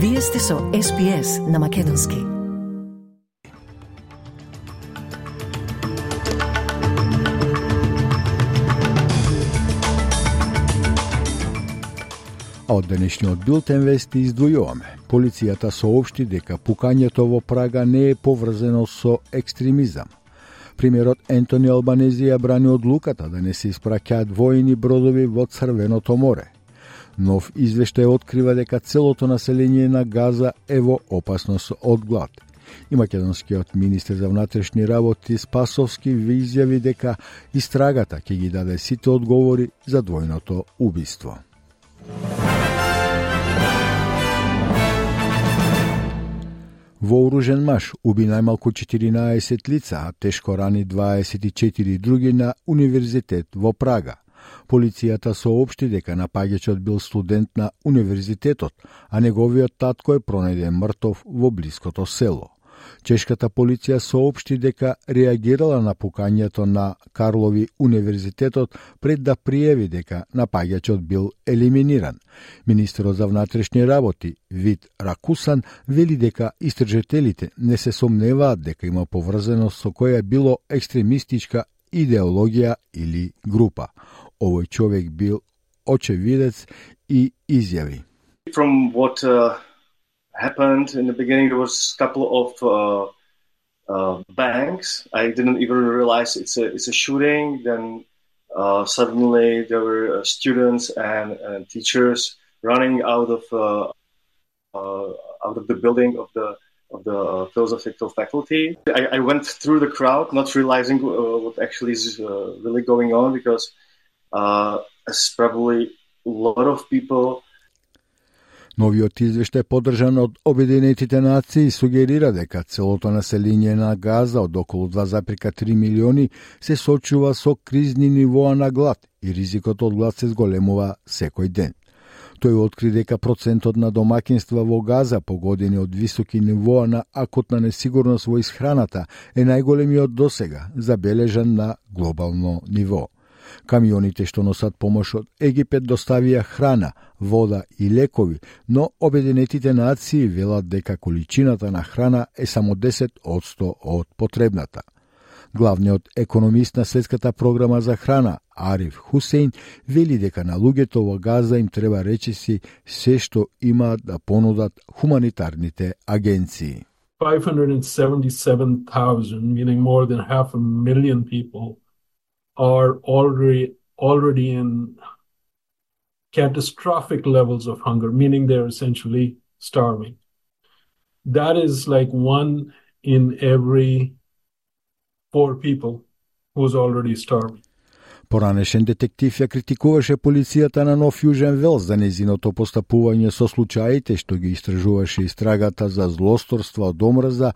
Вие сте со SPS на Македонски. А од денешниот билтен вести издвојуваме. Полицијата соопшти дека пукањето во Прага не е поврзано со екстремизам. Примерот Ентони Албанези ја брани одлуката да не се испраќаат војни бродови во Црвеното море. Нов извештај открива дека целото население на Газа е во опасност од глад. И македонскиот министер за внатрешни работи Спасовски ви изјави дека истрагата ќе ги даде сите одговори за двојното убиство. Вооружен маж уби најмалку 14 лица, а тешко рани 24 други на универзитет во Прага. Полицијата соопшти дека напаѓачот бил студент на универзитетот, а неговиот татко е пронајден мртов во блиското село. Чешката полиција соопшти дека реагирала на пукањето на Карлови универзитетот пред да пријави дека напаѓачот бил елиминиран. Министерот за внатрешни работи Вит Ракусан вели дека истражителите не се сомневаат дека има поврзаност со која било екстремистичка идеологија или група. Čovjek očevidec i izjavi. From what uh, happened in the beginning there was a couple of uh, uh, banks. I didn't even realize it's a, it's a shooting. Then uh, suddenly there were uh, students and, and teachers running out of uh, uh, out of the building of the of the uh, philosophical faculty. I, I, went through the crowd, not realizing uh, what actually is uh, really going on because uh, as probably a lot of people Новиот извештај поддржан од Обединетите нации сугерира дека целото население на Газа од околу 2,3 милиони се сочува со кризни нивоа на глад и ризикот од глад се зголемува секој ден. Тој откри дека процентот на домакинства во Газа погодени од високи нивоа на акутна несигурност во исхраната е најголемиот досега, забележан на глобално ниво. Камионите што носат помош од Египет доставија храна, вода и лекови, но Обединетите нации велат дека количината на храна е само 10% од потребната. Главниот економист на Светската програма за храна, Ариф Хусейн, вели дека на луѓето во Газа им треба речиси се што имаат да понудат хуманитарните агенции. 577,000, meaning more than half a million people, are already already in catastrophic levels of hunger, meaning they're essentially starving. That is like one in every four people who's already starving. Поранешен детектив ја критикуваше полицијата на Нов Јужен Велс за незиното постапување со случаите што ги истражуваше истрагата за злосторство од омраза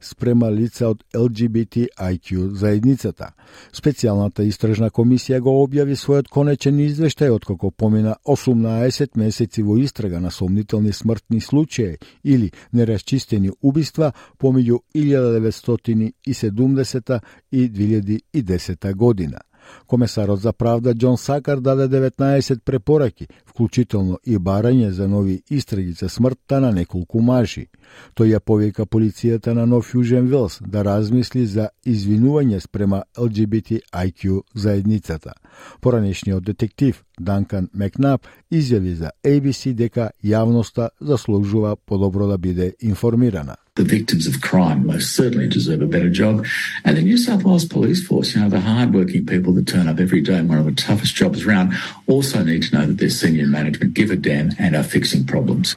спрема лица од LGBTIQ заедницата. Специјалната истражна комисија го објави својот конечен извештај откако помина 18 месеци во истрага на сомнителни смртни случаи или нерасчистени убиства помеѓу 1970 и 2010 година. Комесарот за правда Џон Сакар даде 19 препораки, вклучително и барање за нови истраги за смртта на неколку мажи. Тој ја повика полицијата на Нов Јужен Велс да размисли за извинување спрема LGBTIQ заедницата. Поранешниот детектив Данкан Мекнап изјави за ABC дека јавноста заслужува подобро да биде информирана. The victims of crime most certainly deserve a better job. And the New South Wales Police Force, you know, the hard-working people that turn up every day in one of the toughest jobs around, also need to know that their senior management give a damn and are fixing problems.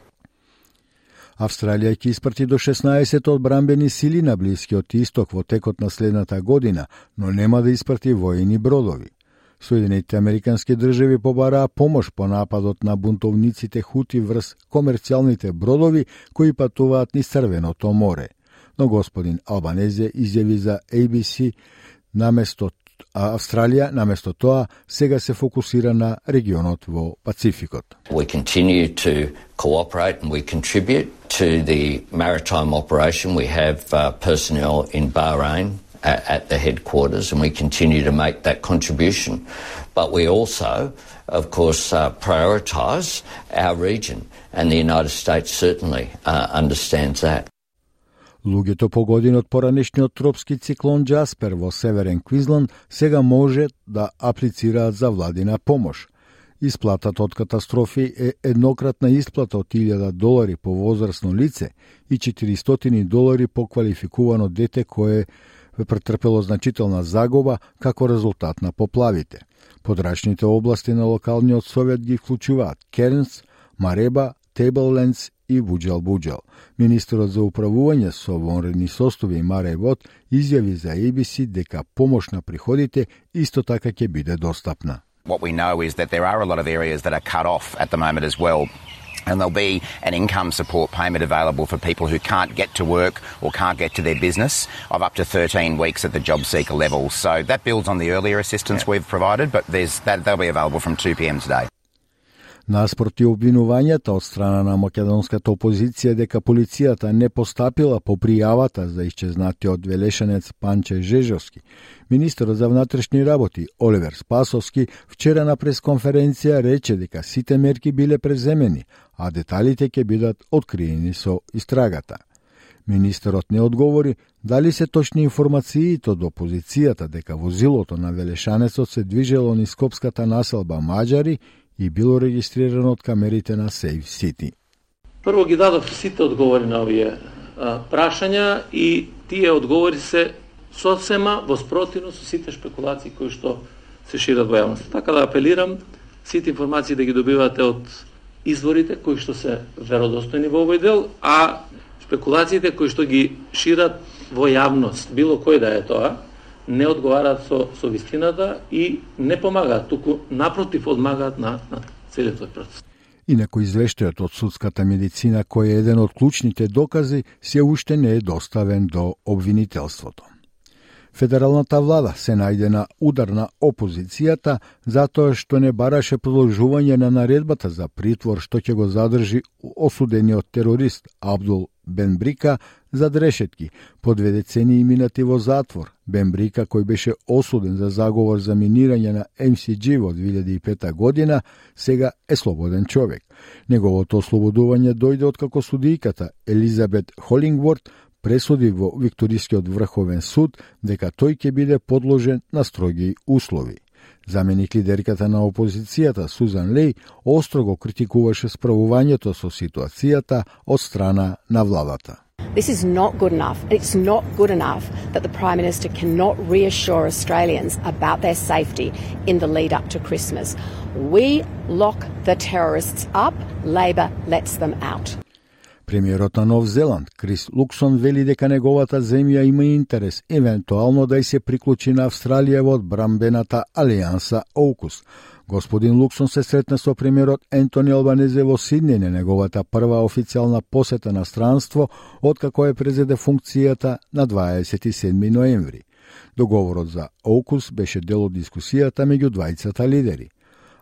Австралија ќе испрати до 16 одбранбени сили на Блискиот исток во текот на следната година, но нема да испрати воени бродови. Соединетите Американски држави побараа помош по нападот на бунтовниците хути врз комерцијалните бродови кои патуваат низ Црвеното море. Но господин Албанезе изјави за ABC наместо а Австралија наместо тоа сега се фокусира на регионот во Пацификот. We continue to cooperate and we contribute to the maritime operation. We have uh, personnel in Bahrain at, at the headquarters, and we continue to make that contribution. But we also of course, uh, prioritise our region, and the United States certainly uh, understands that. Луѓето погодени од поранешниот тропски циклон Джаспер во Северен Квизланд сега може да аплицираат за владина помош. Исплатата од катастрофи е еднократна исплата од 1000 долари по возрастно лице и 400 долари по квалификувано дете кое претрпело значителна загуба како резултат на поплавите. Подрачните области на локалниот совет ги вклучуваат Кернс, Мареба, Тейблендс и Буџал Буџал. Министерот за управување со вонредни состави Маре изјави за ABC дека помош на приходите исто така ќе биде достапна. What we know is that there are a lot of areas that are cut off at the moment as well. And there'll be an income support payment available for people who can't get to work or can't get to their business of up to 13 weeks at the job seeker level. So that builds on the earlier assistance yeah. we've provided, but there's that, they'll be available from 2 p.m. today. Наспроти обвинувањата од страна на македонската опозиција дека полицијата не постапила по пријавата за исчезнатиот Велешенец Панче Жежовски, министерот за внатрешни работи Оливер Спасовски вчера на пресконференција рече дека сите мерки биле преземени, а деталите ќе бидат откриени со истрагата. Министерот не одговори дали се точни информациите од опозицијата дека возилото на Велешанецот се движело низ Скопската населба Маđари и било регистрирано од камерите на Safe City. Прво ги дадов сите одговори на овие а, прашања и тие одговори се сосема во спротивно со сите шпекулации кои што се шират во јавност. Така да апелирам сите информации да ги добивате од изворите кои што се веродостојни во овој дел, а спекулациите кои што ги шират во јавност, било кој да е тоа, не одговараат со, со вистината и не помагаат, туку напротив одмагаат на, на целиот тој процес. Инако извештајот од судската медицина, кој е еден од клучните докази, се уште не е доставен до обвинителството. Федералната влада се најде на удар на опозицијата затоа што не бараше продолжување на наредбата за притвор што ќе го задржи осудениот терорист Абдул Бенбрика за дрешетки, по две децени минати во затвор. Бенбрика, кој беше осуден за заговор за минирање на MCG во 2005 година, сега е слободен човек. Неговото ослободување дојде откако судијката Елизабет Холингворд пресуди во Викторискиот врховен суд дека тој ќе биде подложен на строги услови. Заменик лидерката на опозицијата Сузан Лей остро го критикуваше справувањето со ситуацијата од страна на владата. This is not good enough. It's not good enough that the Prime Minister cannot reassure Australians about their safety in the lead up to Christmas. We lock the terrorists up, Labor lets them out. Премиерот на Нов Зеланд, Крис Луксон, вели дека неговата земја има интерес евентуално да се приклучи на Австралија во одбрамбената алијанса ОУКУС. Господин Луксон се сретна со премиерот Ентони Албанезе во Сиднеј на неговата прва официјална посета на странство откако е презеде функцијата на 27 ноември. Договорот за ОУКУС беше дел од дискусијата меѓу двајцата лидери.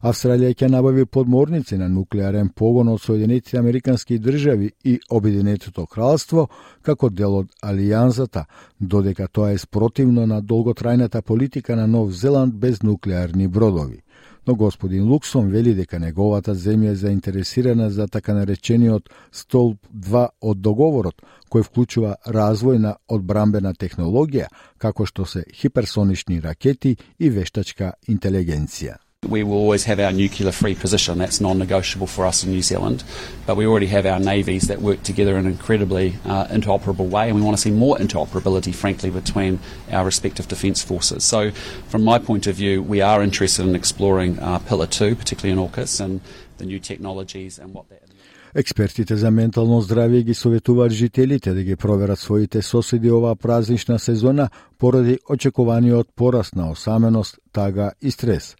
Австралија ќе набави подморници на нуклеарен погон од Соединетите Американски држави и Обединетото кралство како дел од алијанзата, додека тоа е спротивно на долготрајната политика на Нов Зеланд без нуклеарни бродови. Но господин Луксон вели дека неговата земја е заинтересирана за така наречениот столб 2 од договорот, кој вклучува развој на одбрамбена технологија, како што се хиперсонични ракети и вештачка интелигенција. We will always have our nuclear free position. That's non negotiable for us in New Zealand. But we already have our navies that work together in an incredibly uh, interoperable way, and we want to see more interoperability, frankly, between our respective defence forces. So, from my point of view, we are interested in exploring uh, Pillar 2, particularly in AUKUS, and the new technologies and what that. Експертите за ментално здравје ги советуваат жителите да ги проверат своите соседи оваа празнична сезона поради очекуваниот пораст на осаменост, тага и стрес.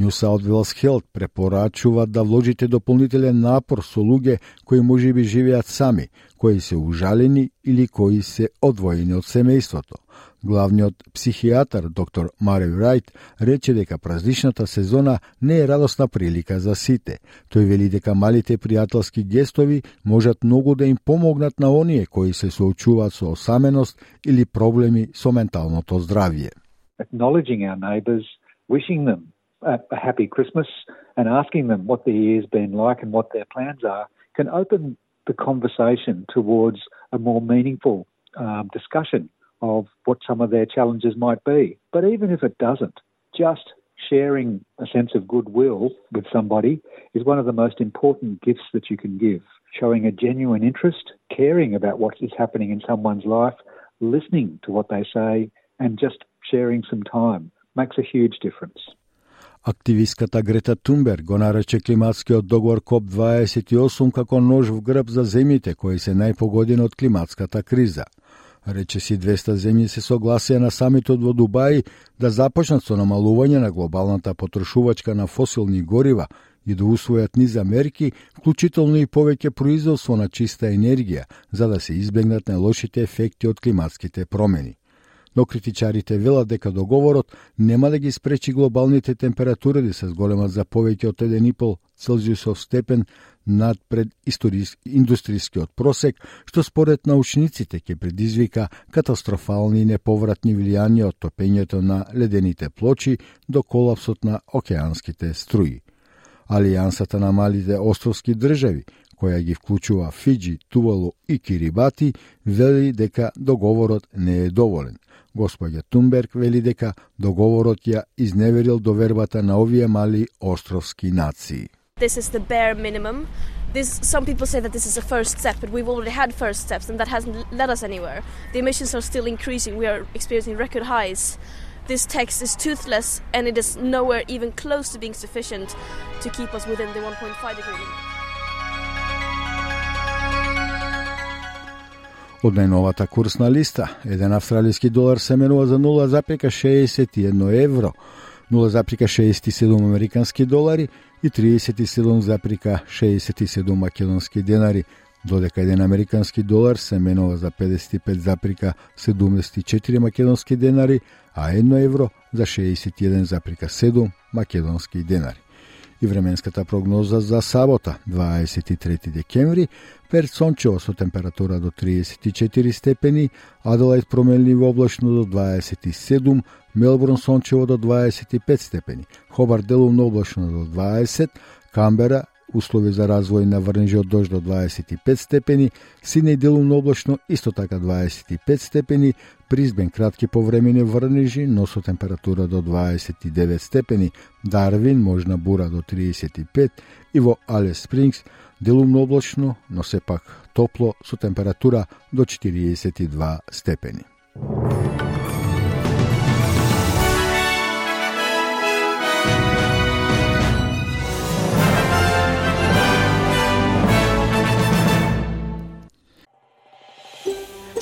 New South Wales Health препорачува да вложите дополнителен напор со луѓе кои може би живеат сами, кои се ужалени или кои се одвоени од семејството. Главниот психијатар доктор Мари Рајт рече дека празничната сезона не е радосна прилика за сите. Тој вели дека малите пријателски гестови можат многу да им помогнат на оние кои се соочуваат со осаменост или проблеми со менталното здравје. Acknowledging our neighbors, wishing them a, happy Christmas and asking them what the year's been like and what their plans are can open the conversation towards a more meaningful um, discussion of what some of their challenges might be. But even if it doesn't, just sharing a sense of goodwill with somebody is one of the most important gifts that you can give. Showing a genuine interest, caring about what is happening in someone's life, listening to what they say, and just sharing some time makes a huge difference. Активистката Грета Тунберг го нарече климатскиот договор КОП-28 како нож в грб за земјите кои се најпогодени од климатската криза. Рече си 200 земји се согласија на самитот во Дубај да започнат со намалување на глобалната потрошувачка на фосилни горива и да усвојат низа мерки, вклучително и повеќе производство на чиста енергија, за да се избегнат најлошите ефекти од климатските промени но критичарите велат дека договорот нема да ги спречи глобалните температури да се зголемат за повеќе од 1,5 Целзиусов степен над пред индустријскиот просек, што според научниците ќе предизвика катастрофални и неповратни влијанија од топењето на ледените плочи до колапсот на океанските струи. Алијансата на малите островски држави, која ги вклучува Фиджи, Тувалу и Кирибати, вели дека договорот не е доволен – Господја Тунберг вели дека договорот ја изневерил довербата на овие мали островски нации. This is the bare minimum. This, some people say that this is a first step, but we've already had first steps, and that hasn't led us anywhere. The emissions are still increasing. We are experiencing record highs. This text is toothless, and it is nowhere even close to being sufficient to keep us within the 1.5 degree limit. Од најновата курсна листа, еден австралиски долар се менува за 0,61 евро, 0,67 американски долари и 37,67 македонски денари, додека еден американски долар се менува за 55,74 македонски денари, а едно евро за 61,7 македонски денари и временската прогноза за сабота, 23 декември, Перт сончево со температура до 34 степени, Аделајд променливо облачно до 27, Мелбурн сончево до 25 степени, Хобар делумно облачно до 20, Камбера услови за развој на врнежи од дожд до 25 степени, Сиднеј делумно облачно исто така 25 степени, Призбен кратки повремени врнежи, но со температура до 29 степени, Дарвин можна бура до 35 и во Алес Спрингс делумно облачно, но сепак топло со температура до 42 степени.